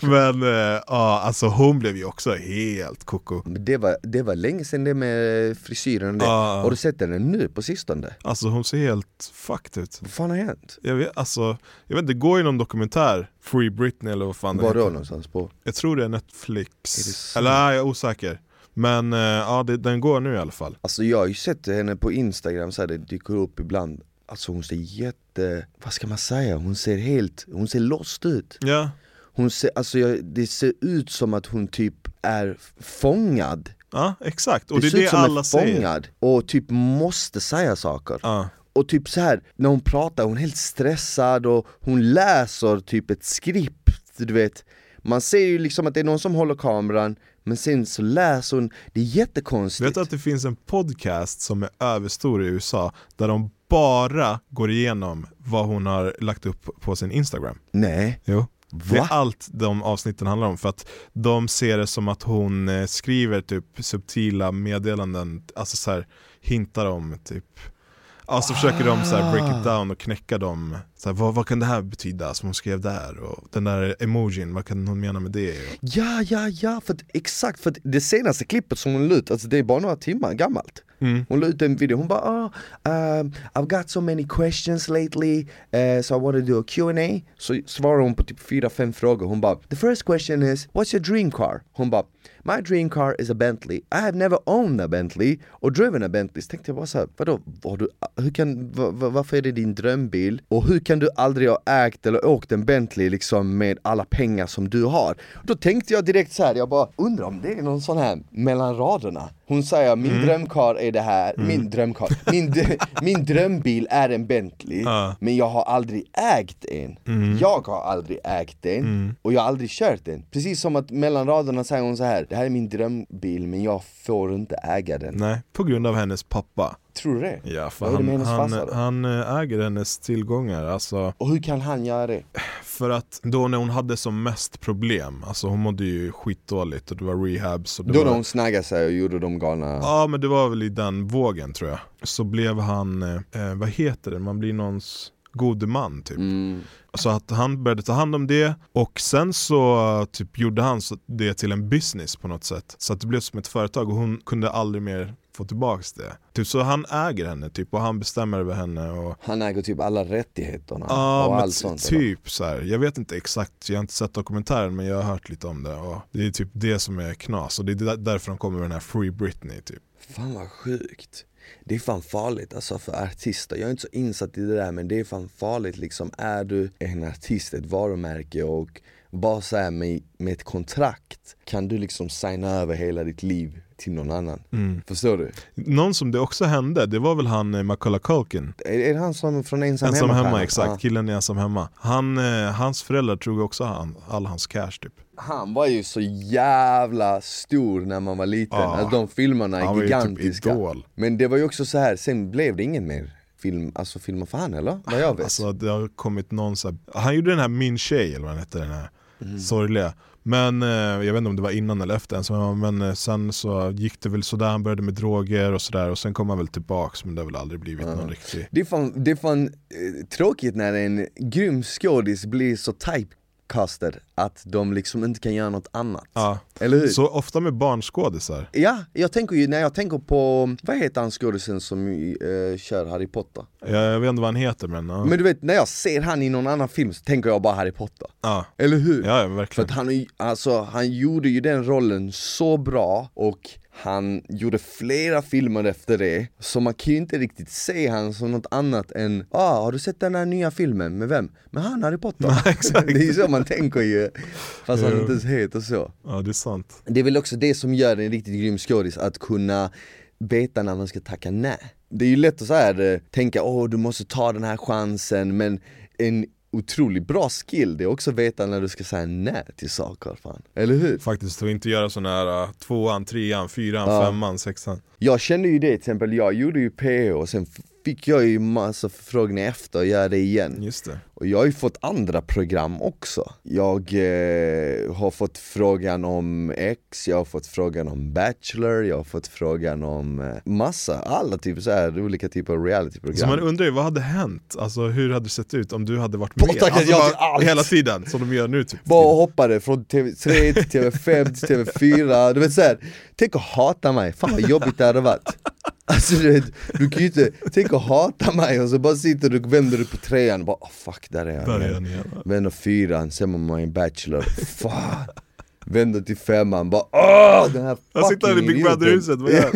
Men eh, ja, alltså hon blev ju också helt koko
det var, det var länge sedan det med frisyren och
Ah.
Har du sett henne nu på sistone?
Alltså hon ser helt fucked ut
Vad fan har hänt?
Jag vet, alltså, jag vet inte, det går ju någon dokumentär, Free Britney eller vad fan det
Var då
heter.
någonstans på?
Jag tror det är
Är det
Netflix, eller nej, jag är osäker Men eh, ja, det, den går nu i alla fall
Alltså jag har ju sett henne på instagram så här, det dyker upp ibland Alltså hon ser jätte, vad ska man säga, hon ser helt, hon ser lost ut.
Ja,
Hon ser, alltså jag, det ser ut som att hon typ är fångad.
Ja exakt, och
Det,
det,
ser
är
ut som
alla
är
säger.
fångad och typ måste säga saker.
Ja.
Och typ så här när hon pratar, hon är helt stressad och hon läser typ ett skript, du vet. Man ser ju liksom att det är någon som håller kameran, men sen så läser hon, det är jättekonstigt.
Vet du att det finns en podcast som är överstor i USA där de bara går igenom vad hon har lagt upp på sin Instagram.
Nej,
Jo. Det är allt de avsnitten handlar om för att de ser det som att hon eh, skriver typ subtila meddelanden, alltså så här, hintar om typ. Alltså försöker de så break it down och knäcka dem, så här, vad, vad kan det här betyda som hon skrev där? Och den där emojin, vad kan hon mena med det?
Ja, ja, ja, för att, exakt, för det senaste klippet som hon la ut, alltså det är bara några timmar gammalt
mm.
Hon la ut en video, hon bara oh, um, I've got so many questions lately, uh, so I want to do a Q&A Så svarar hon på typ fyra fem frågor, hon bara The first question is, what's your dream car? Hon bara My dream car is a Bentley, I have never owned a Bentley och driven a Bentley Så tänkte jag bara såhär, vadå, har du, hur kan, va, va, varför är det din drömbil? Och hur kan du aldrig ha ägt eller åkt en Bentley liksom med alla pengar som du har? Då tänkte jag direkt så här, jag bara undrar om det är någon sån här mellan raderna hon säger min drömkar är det här, min drömkar, min, min drömbil är en Bentley
Ja.
Men jag har aldrig ägt en, jag har aldrig ägt en och jag har aldrig kört en. Precis som att mellan raderna säger hon så här det här är min drömbil men jag får inte äga den.
Nej, på grund av hennes pappa.
Tror du det?
Ja, för
är det
han, han, han eh, äger hennes tillgångar, alltså.
Och hur kan han göra det?
För att då när hon hade som mest problem, alltså hon mådde ju skitdåligt och det var rehabs och det
Då
var...
när hon snaggade sig och gjorde de galna
Ja men det var väl i den vågen tror jag. Så blev han, eh, vad heter det, man blir någons gode man typ.
mm.
Så att han började ta hand om det och sen så typ gjorde han det till en business på något sätt. Så att det blev som ett företag och hon kunde aldrig mer få tillbaks det. Typ så han äger henne typ och han bestämmer över henne och
Han äger typ alla rättigheterna
Ja
och allt sånt eller?
typ så här. jag vet inte exakt, jag har inte sett dokumentären men jag har hört lite om det och det är typ det som är knas och det är där- därför de kommer med den här Free Britney typ.
Fan vad sjukt Det är fan farligt alltså för artister, jag är inte så insatt i det där men det är fan farligt liksom Är du en artist, ett varumärke och bara såhär med, med ett kontrakt kan du liksom signa över hela ditt liv till någon annan
Mm.
Förstår du?
Någon som det också hände, det var väl han eh, Macaulay Culkin
Är, är det han som från Ensam,
Ensam
hemma?
hemma, exakt,
Ja.
killen i Ensam hemma han, eh, Hans föräldrar tog också han, all hans cash typ
Han var ju så jävla stor när man var liten,
Ja.
alltså de filmerna
Han
är
var ju typ
gigantiska
idol
Men det var ju också så här. sen blev det ingen mer film, alltså filmer för han eller? Vad jag vet
Alltså det har kommit någon så här, Han gjorde den här Min tjej eller vad den hette, den här
Mm.
sorgliga Men eh, jag vet inte om det var innan eller efter hemma men eh, sen så gick det väl sådär, han började med droger och sådär och sen kom han väl tillbaks men det har väl aldrig blivit någon riktig
Det är fan, det är fan eh, tråkigt när en grym skådis blir så typecastad att de liksom inte kan göra något annat
Ja,
Eller hur?
så ofta med barnskådisar
Ja, jag tänker ju, när jag tänker på, vad heter han skådisen som uh, kör Harry Potter?
jag, jag vet inte vad han heter men, ja.
Men du vet, när jag ser han i någon annan film så tänker jag bara Harry Potter
ja.
Eller hur?
Ja, ja
För
verkligen
att han, alltså, han gjorde ju den rollen så bra och han gjorde flera filmer efter det, så man kan ju inte riktigt se han som något annat än ah, har du sett den här nya filmen? Med vem? Med han Harry Potter?
Ja, exakt.
det är ju så man tänker ju, fast han inte ens heter så
Ja det är sant
Det är väl också det som gör en riktigt grym skådis, att kunna veta när man ska tacka nej Det är ju lätt att så här, eh, tänka åh du måste ta den här chansen, men en otroligt bra skill, det är också att veta när du ska säga nej till saker fan. Eller hur?
Faktiskt, och inte göra sådana här uh, tvåan, trean, fyran, ja. femman, sexan
Jag kände ju det till exempel, jag gjorde ju PH och sen fick jag ju massa förfrågningar efter att göra det igen.
Just det.
Och jag har ju fått andra program också. Jag eh, har fått frågan om X, jag har fått frågan om Bachelor, jag har fått frågan om eh, massa, alla typer så här, olika typer av realityprogram. Så
man undrar ju, vad hade hänt? Alltså hur hade det sett ut om du hade varit med?
Alltså,
jag bara, hela tiden, som de gör nu typ.
Bara hoppade från TV3 till TV5 till TV4, du vet såhär, tänk att hata mig, fan vad jobbigt det hade varit. Alltså du, du kan ju inte, tänk att hata mig och så bara sitter du och vänder du på trean och bara oh, fuck där är
han igen.
Vänder fyran, sen var man i Bachelor, fan Vänder till femman, bara åh den här fucking
Jag sitter i Big Brother-huset, vad gör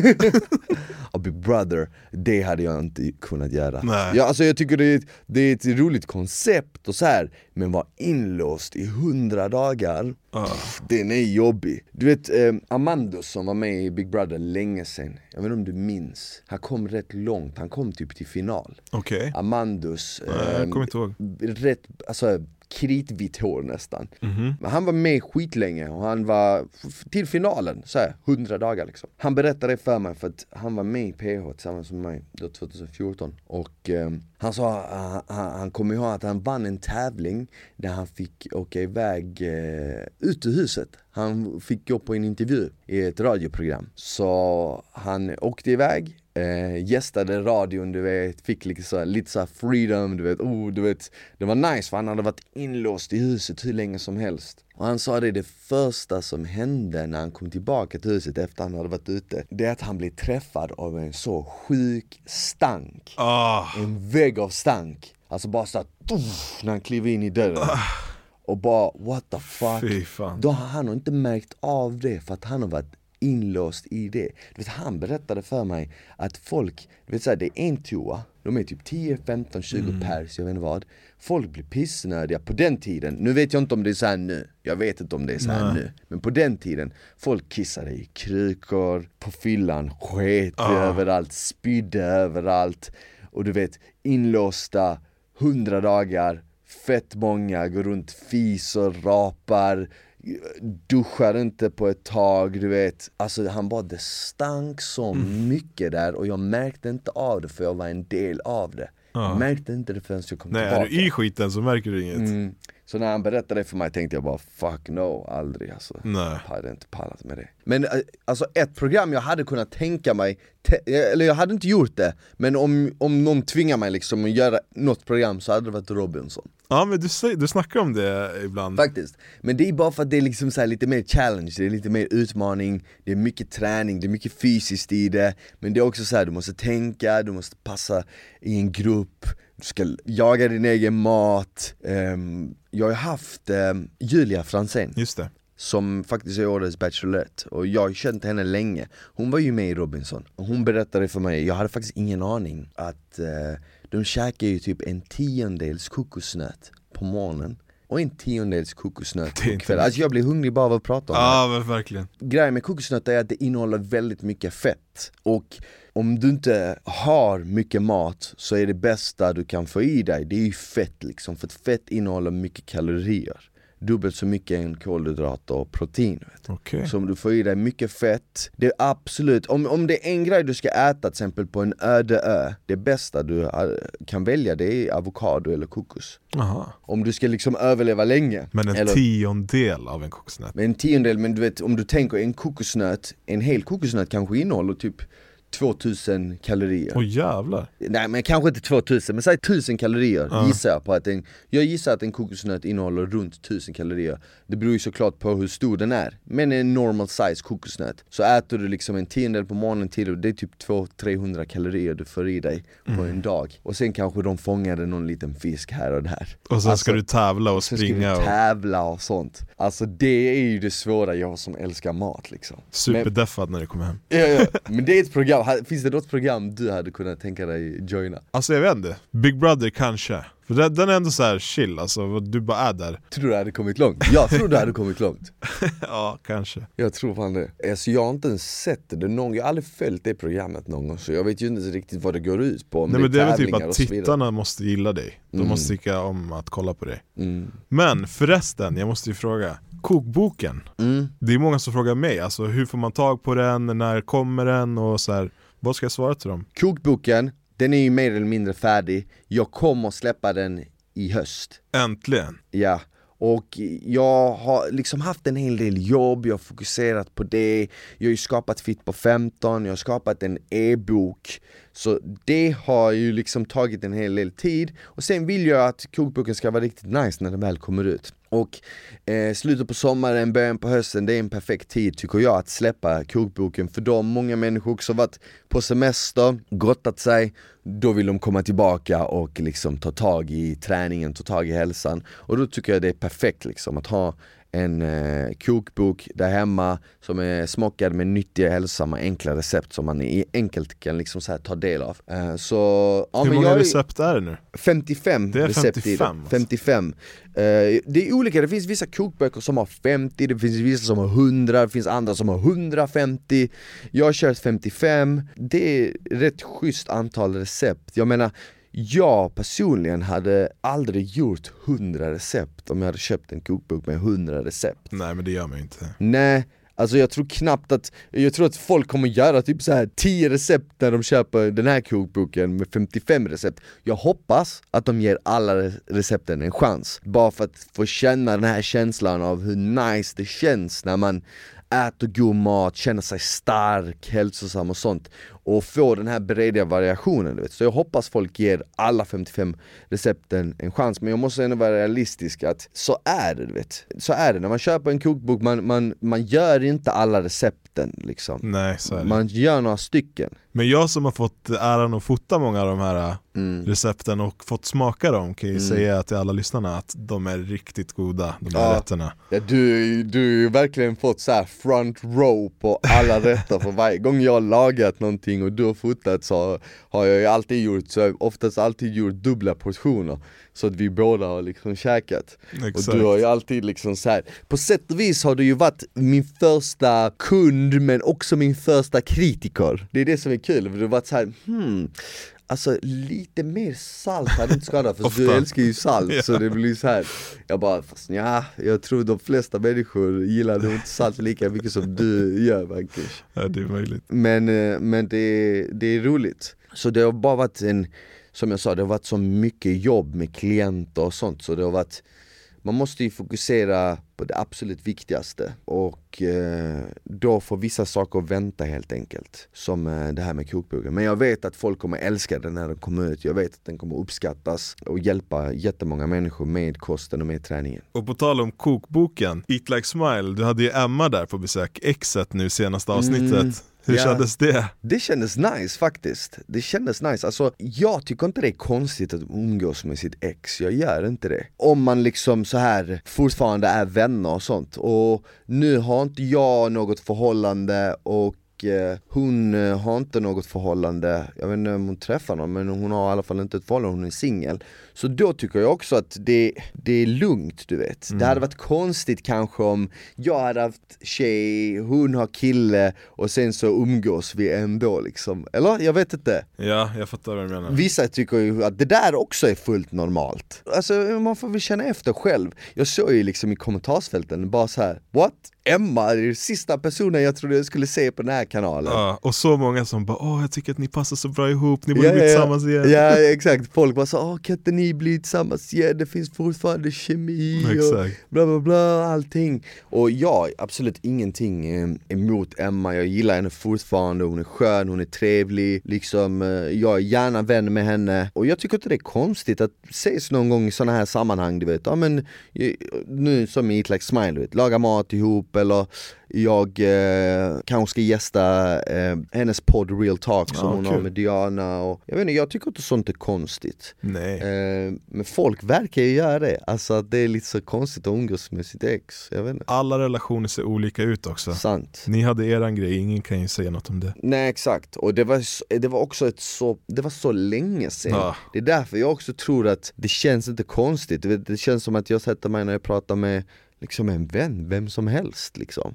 och Big Brother, det hade jag inte kunnat göra.
Nej.
Ja, alltså jag tycker det är, ett, det är ett roligt koncept och så här men vara inlåst i hundra dagar,
uh.
den är jobbig. Du vet eh, Amandus som var med i Big Brother länge sen, jag vet inte om du minns, han kom rätt långt, han kom typ till final.
Okay.
Amandus,
eh, jag kommer inte ihåg.
Rätt, alltså kritvitt hår nästan.
Mm -hmm.
Men han var med skitlänge och han var till finalen, så här, 100 dagar liksom. Han berättade för mig för att han var med i PH tillsammans med mig då 2014 och eh, han sa, uh, han, han kommer ihåg att han vann en tävling där han fick åka iväg uh, ut ur huset. Han fick gå på en intervju i ett radioprogram. Så han åkte iväg, eh, gästade radion du vet, fick så, lite så freedom, du vet, oh, du vet Det var nice för han hade varit inlåst i huset hur länge som helst och han sa det, det första som hände när han kom tillbaka till huset efter han hade varit ute Det är att han blev träffad av en så sjuk stank
oh.
En vägg av stank Alltså bara såhär, när han kliver in i dörren oh. Och bara what the fuck Då har han inte märkt av det för att han har varit inlåst i det. Du vet, han berättade för mig att folk, du vet såhär, det är en toa, de är typ 10, 15, 20 mm. pers, jag vet inte vad. Folk blir pissnödiga på den tiden, nu vet jag inte om det är så nu, jag vet inte om det är så här nu. Men på den tiden, folk kissade i krukor, på fyllan, sket ah. överallt, spydde överallt. Och du vet, inlåsta, hundra dagar, fett många, går runt, fiser, rapar, duschar inte på ett tag, du vet Alltså han bara, det stank så mm. mycket där och jag märkte inte av det för jag var en del av det ja. Jag märkte inte det förrän jag kom
Nej,
tillbaka
Nej, är du i skiten så märker du inget
mm. Så när han berättade det för mig tänkte jag bara fuck no, aldrig alltså.
Nej.
Jag hade inte pallat med det. Men eh, alltså ett program jag hade kunnat tänka mig, eller jag hade inte gjort det Men om, om någon tvingar mig liksom att göra något program så hade det varit Robinson.
Ja men du, du snackar om det ibland.
Faktiskt, men det är bara för att det är liksom så lite mer challenge, det är lite mer utmaning Det är mycket träning, det är mycket fysiskt i det. Men det är också så här, du måste tänka, du måste passa i en grupp ska jaga din egen mat. Um, Jag har haft um, Julia Fransén.
Just det.
Som faktiskt är årets Bachelorette. Och jag har känt henne länge. Hon var ju med i Robinson. Och hon berättade för mig, jag hade faktiskt ingen aning att uh, de käkar ju typ en tiondels kokosnöt på morgonen och en tiondels kokosnöt på kvällen. Alltså jag blir hungrig bara av att prata om
ja, det. Ja verkligen.
Grejen med kokosnötter är att det innehåller väldigt mycket fett. Och om du inte har mycket mat så är det bästa du kan få i dig, det är ju fett liksom. För att fett innehåller mycket kalorier dubbelt så mycket än kolhydrater och protein.
Okay.
Så om du får i dig mycket fett, det är absolut, om, om det är en grej du ska äta till exempel på en öde ö, det bästa du kan välja det är avokado eller kokos.
Aha.
Om du ska liksom överleva länge.
Men en eller, tiondel av en kokosnöt?
Men en tiondel, men du vet om du tänker en kokosnöt, en hel kokosnöt kanske innehåller typ 2000 kalorier.
Åh oh, jävlar.
Nej men kanske inte 2000, men säg 1000 kalorier uh. gissar jag på att en Jag gissar att en kokosnöt innehåller runt 1000 kalorier. Det beror ju såklart på hur stor den är Men en normal size kokosnöt. Så äter du liksom en tiondel på morgonen till det är typ 200-300 kalorier du får i dig mm. på en dag. Och sen kanske de fångade någon liten fisk här och där.
Och sen alltså, ska du tävla och springa
Sen ska du tävla och sånt. Alltså det är ju det svåra, jag som älskar mat liksom.
Superdeffad när du kommer hem.
Ja, ja, men det är ett program finns det något program du hade kunnat tänka dig joina?
Alltså jag vet inte, Big Brother kanske. För den, den är ändå så här chill alltså, du bara är där.
Tror du hade kommit långt? Jag tror du hade kommit långt.
Ja, kanske.
Jag tror fan det. Alltså jag har inte ens sett det någon Jag har aldrig följt det programmet någon gång så jag vet ju inte riktigt vad det går ut på
Nej men det är väl typ att tittarna måste gilla dig. De mm. måste tycka om att kolla på dig. Mm. Men förresten, jag måste ju fråga Kokboken, mm. det är många som frågar mig, alltså hur får man tag på den, när kommer den? Och så här, Vad ska jag svara till dem?
Kokboken, den är ju mer eller mindre färdig, jag kommer släppa den i höst.
Äntligen!
Ja, och jag har liksom haft en hel del jobb, jag har fokuserat på det. Jag har ju skapat Fit på 15, jag har skapat en e-bok så det har ju liksom tagit en hel del tid. Och sen vill jag att kokboken ska vara riktigt nice när den väl kommer ut. Och eh, slutet på sommaren, början på hösten, det är en perfekt tid tycker jag att släppa kokboken. För de många människor som varit på semester, grottat sig, då vill de komma tillbaka och liksom ta tag i träningen, ta tag i hälsan. Och då tycker jag det är perfekt liksom att ha en eh, kokbok där hemma som är smockad med nyttiga, hälsosamma, enkla recept som man enkelt kan liksom så ta del av. Eh, så,
ja, Hur många jag, recept är det nu?
55
det är
recept
55,
i det. 55. Eh, det är olika, det finns vissa kokböcker som har 50, det finns vissa som har 100, det finns andra som har 150 Jag har kört 55, det är rätt schysst antal recept. Jag menar jag personligen hade aldrig gjort 100 recept om jag hade köpt en kokbok med 100 recept.
Nej men det gör man ju inte.
Nej, alltså jag tror knappt att, jag tror att folk kommer göra typ så här 10 recept när de köper den här kokboken med 55 recept. Jag hoppas att de ger alla recepten en chans, bara för att få känna den här känslan av hur nice det känns när man äter god mat, känner sig stark, hälsosam och sånt och få den här breda variationen du vet. Så jag hoppas folk ger alla 55 recepten en chans men jag måste ändå vara realistisk att så är det du vet. Så är det, när man köper en kokbok, man, man, man gör inte alla recepten liksom.
Nej.
Man gör några stycken.
Men jag som har fått äran att fota många av de här mm. recepten och fått smaka dem kan ju mm. säga till alla lyssnarna att de är riktigt goda, de här ja. rätterna.
Ja, du, du har ju verkligen fått så front row på alla rätter för varje gång jag har lagat någonting och du har fotat så har jag ju alltid gjort, så jag oftast alltid gjort dubbla portioner Så att vi båda har liksom käkat Exakt. Och du har ju alltid liksom så här. på sätt och vis har du ju varit min första kund men också min första kritiker Det är det som är kul, för du har varit så här, hmm Alltså lite mer salt hade inte skadat för du älskar ju salt ja. så det blir så här. Jag bara, fast ja, jag tror de flesta människor gillar nog inte salt lika mycket som du gör Marcus
Ja det är möjligt
Men, eh, men det, det är roligt Så det har bara varit en, som jag sa, det har varit så mycket jobb med klienter och sånt så det har varit man måste ju fokusera på det absolut viktigaste och eh, då får vissa saker vänta helt enkelt. Som eh, det här med kokboken. Men jag vet att folk kommer älska den när den kommer ut. Jag vet att den kommer uppskattas och hjälpa jättemånga människor med kosten och med träningen.
Och på tal om kokboken, Eat Like Smile, du hade ju Emma där på besök, exet nu senaste avsnittet. Mm. Hur ja, kändes det?
Det kändes nice faktiskt, det kändes nice, alltså jag tycker inte det är konstigt att umgås med sitt ex, jag gör inte det. Om man liksom så här fortfarande är vänner och sånt, och nu har inte jag något förhållande och Eh, hon eh, har inte något förhållande, jag vet inte om hon träffar någon men hon har i alla fall inte ett förhållande, hon är singel Så då tycker jag också att det, det är lugnt du vet. Mm. Det hade varit konstigt kanske om jag hade haft tjej, hon har kille och sen så umgås vi ändå liksom, eller? Jag vet inte.
Ja, jag fattar vad du menar.
Vissa tycker ju att det där också är fullt normalt. Alltså man får väl känna efter själv. Jag såg ju liksom i kommentarsfälten bara så här: what? Emma är sista personen jag trodde jag skulle se på den här kanalen.
Ja, Och så många som bara åh jag tycker att ni passar så bra ihop, ni borde ja, bli tillsammans igen.
Ja exakt, folk bara så åh kan inte ni bli tillsammans igen, det finns fortfarande kemi exakt. och bla bla bla allting. Och jag absolut ingenting eh, emot Emma, jag gillar henne fortfarande, hon är skön, hon är trevlig, liksom eh, jag är gärna vän med henne. Och jag tycker inte det är konstigt att ses någon gång i sådana här sammanhang du vet, ja men nu som i Eat Like Smile du vet, laga mat ihop eller jag eh, kanske ska gästa eh, hennes podd Real Talk som
Ja,
hon
kul.
har med Diana och jag vet inte, jag tycker inte sånt är konstigt. Eh, men folk verkar ju göra det, alltså att det är lite så konstigt att umgås med sitt ex, jag vet inte.
Alla relationer ser olika ut också.
Sant.
Ni hade eran grej, ingen kan ju säga något om det.
Nej exakt, och det var, det var också ett så, det var så länge sedan
Ja.
Det är därför jag också tror att det känns inte konstigt, det känns som att jag sätter mig när jag pratar med liksom en vän, vem som helst liksom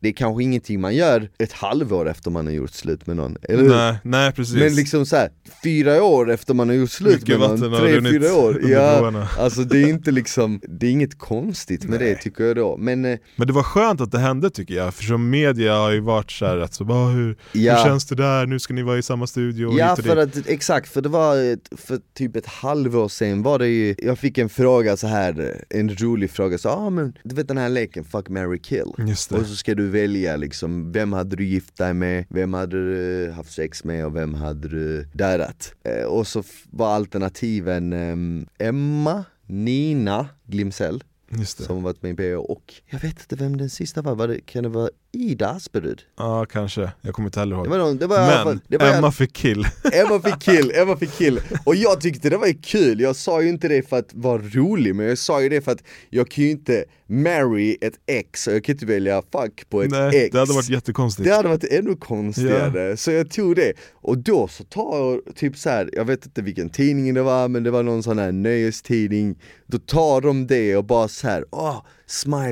Det är kanske ingenting man gör ett halvår efter man har gjort slut med någon, eller hur?
Nej, nej precis.
Men liksom så här, fyra år efter man har gjort slut
Mycket
med någon, tre, fyra år Ja, alltså det är inte liksom, det är inget konstigt med det tycker jag då. Men eh,
Men det var skönt att det hände tycker jag, för som media har ju varit såhär att så, bara, hur,
ja,
hur känns det där, nu ska ni vara i samma studio och
Ja för att, exakt, för det var för typ ett halvår sen var det ju, jag fick en fråga så här en rolig fråga, så ah, men du vet den här leken, fuck, marry, kill.
Just det.
Och så ska du välja liksom, vem hade du gift dig med, vem hade du haft sex med och vem hade du dödat? Eh, och så var alternativen ehm, Emma, Nina Glimsell,
det.
som varit med i BH och jag vet inte vem den sista var, var det, kan det vara Ida Asperud?
Ja kanske, jag kommer inte heller ihåg.
Det var, någon, det var alla fall,
Men
det var
Emma fick kill.
Emma fick kill, Emma fick kill. Och jag tyckte det var kul, jag sa ju inte det för att vara rolig, men jag sa ju det för att jag kan ju inte marry ett ex, och jag kan inte välja fuck på ett
Nej,
ex.
det hade varit jättekonstigt.
Det hade varit ännu konstigare, så jag tog det. Och då så tar jag typ så här, jag vet inte vilken tidning det var, men det var någon sån här nöjestidning. Då tar de det och bara så här, åh, smile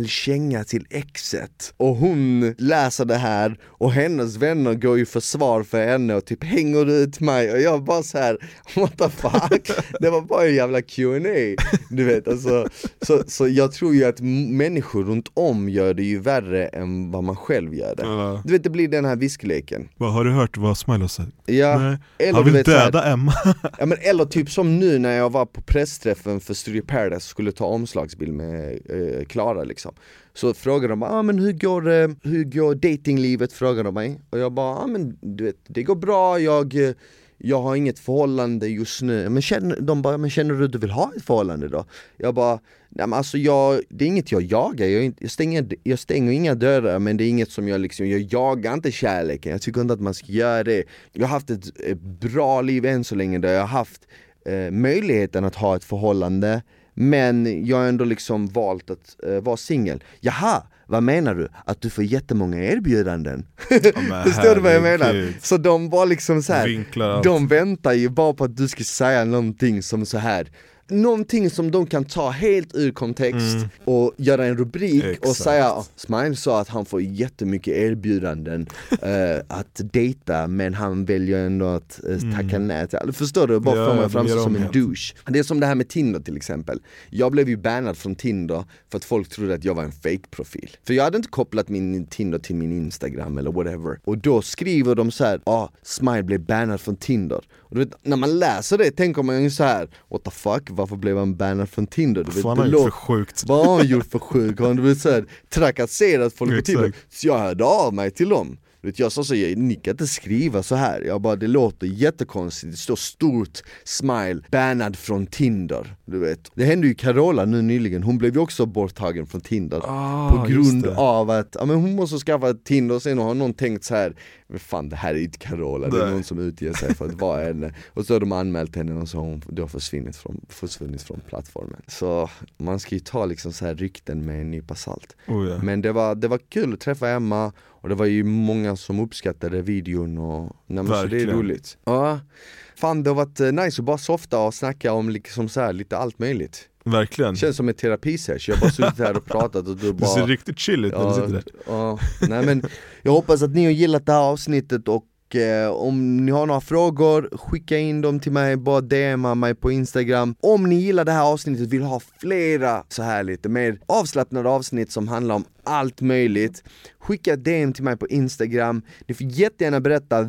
känga till exet. Och hon läser det här och hennes vänner går ju försvar för henne och typ hänger ut mig och jag bara så här, what the fuck? Det var bara en jävla Q&A du vet alltså. Så, så jag tror ju att människor runt om gör det ju värre än vad man själv gör det.
Ja.
Du vet det blir den här viskleken.
Vad, har du hört vad Smile har sagt?
Ja,
Nej.
eller
Han
du
vill
vet så här-
döda Emma.
Ja men eller typ som nu när jag var på pressträffen för Studio Paradise skulle ta omslagsbild med eh, Klara liksom. Så frågade de ah, men hur går, eh, hur går datinglivet? frågade de mig. Och jag bara, ah, men du vet, det går bra, jag, eh, jag har inget förhållande just nu. Men känner, De bara, men känner du att du vill ha ett förhållande då? Jag bara, nej men alltså jag, det är inget jag jagar, jag, jag, stänger, jag stänger inga dörrar men det är inget som jag liksom, jag jagar inte kärleken, jag tycker inte att man ska göra det. Jag har haft ett, ett bra liv än så länge där jag har haft eh, möjligheten att ha ett förhållande men jag har ändå liksom valt att eh, vara singel. Jaha, vad menar du? Att du får jättemånga erbjudanden?
men
Förstår du vad jag menar? Så de var liksom så här. De väntar ju bara på att du ska säga någonting som så här Någonting som de kan ta helt ur kontext och göra en rubrik och
Mm. Exakt.
säga "Ah, Smile sa att han får jättemycket erbjudanden eh, att dejta men han väljer ändå att eh, tacka nej till. Förstår du? Bara
Mm. Ja, ja, de
framstå som
om
en
helt.
douche. Det är som det här med Tinder till exempel. Jag blev ju bannad från Tinder för att folk trodde att jag var en fake-profil. För jag hade inte kopplat min Tinder till min Instagram eller whatever. Och då skriver de så här, ah, Smile blev bannad från Tinder. Och du vet, när man läser det tänker man ju så här, what the fuck, varför blev han bannad från Tinder? Du vet,
Vad
det
han har gjort för sjukt.
vad har han gjort för sjuk? Har han trakasserat folk på. Tinder? Så jag hörde av mig till dem vet, jag sa så, "Jag- ni kan inte skriva så här. jag bara det låter jättekonstigt, det står stort smile, bannad från Tinder Du vet, det hände ju Carola nu nyligen, hon blev ju också borttagen från Tinder
Ah,
På grund av att, ja men hon måste skaffa Tinder och sen har någon tänkt så här. Fan det här är inte Carola, det är
Nej.
någon som utger sig för att vara henne Och så har de anmält henne och så har hon då försvunnit från, försvunnit från plattformen Så man ska ju ta liksom så här rykten med en nypa salt
Oh, ja.
Men det var, det var kul att träffa Emma och det var ju många som uppskattade videon och nej, så det är roligt. Ja, fan det har varit eh, nice att bara softa och snacka om liksom så här, lite allt möjligt.
Verkligen.
Känns som en terapisesh, jag har bara suttit här och pratat och du
Du ser
bara
riktigt chill ut när du sitter där.
ja, nej men jag hoppas att ni har gillat det här avsnittet och eh, om ni har några frågor, skicka in dem till mig, bara DMa mig på Instagram. Om ni gillar det här avsnittet vill ha flera så här lite mer avslappnade avsnitt som handlar om allt möjligt, skicka DM till mig på Instagram. Ni får jättegärna berätta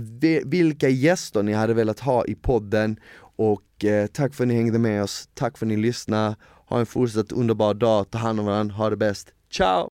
vilka gäster ni hade velat ha i podden och eh, tack för att ni hängde med oss, tack för att ni lyssnade. Ha en fortsatt underbar dag, ta hand om varandra, ha det bäst. Ciao!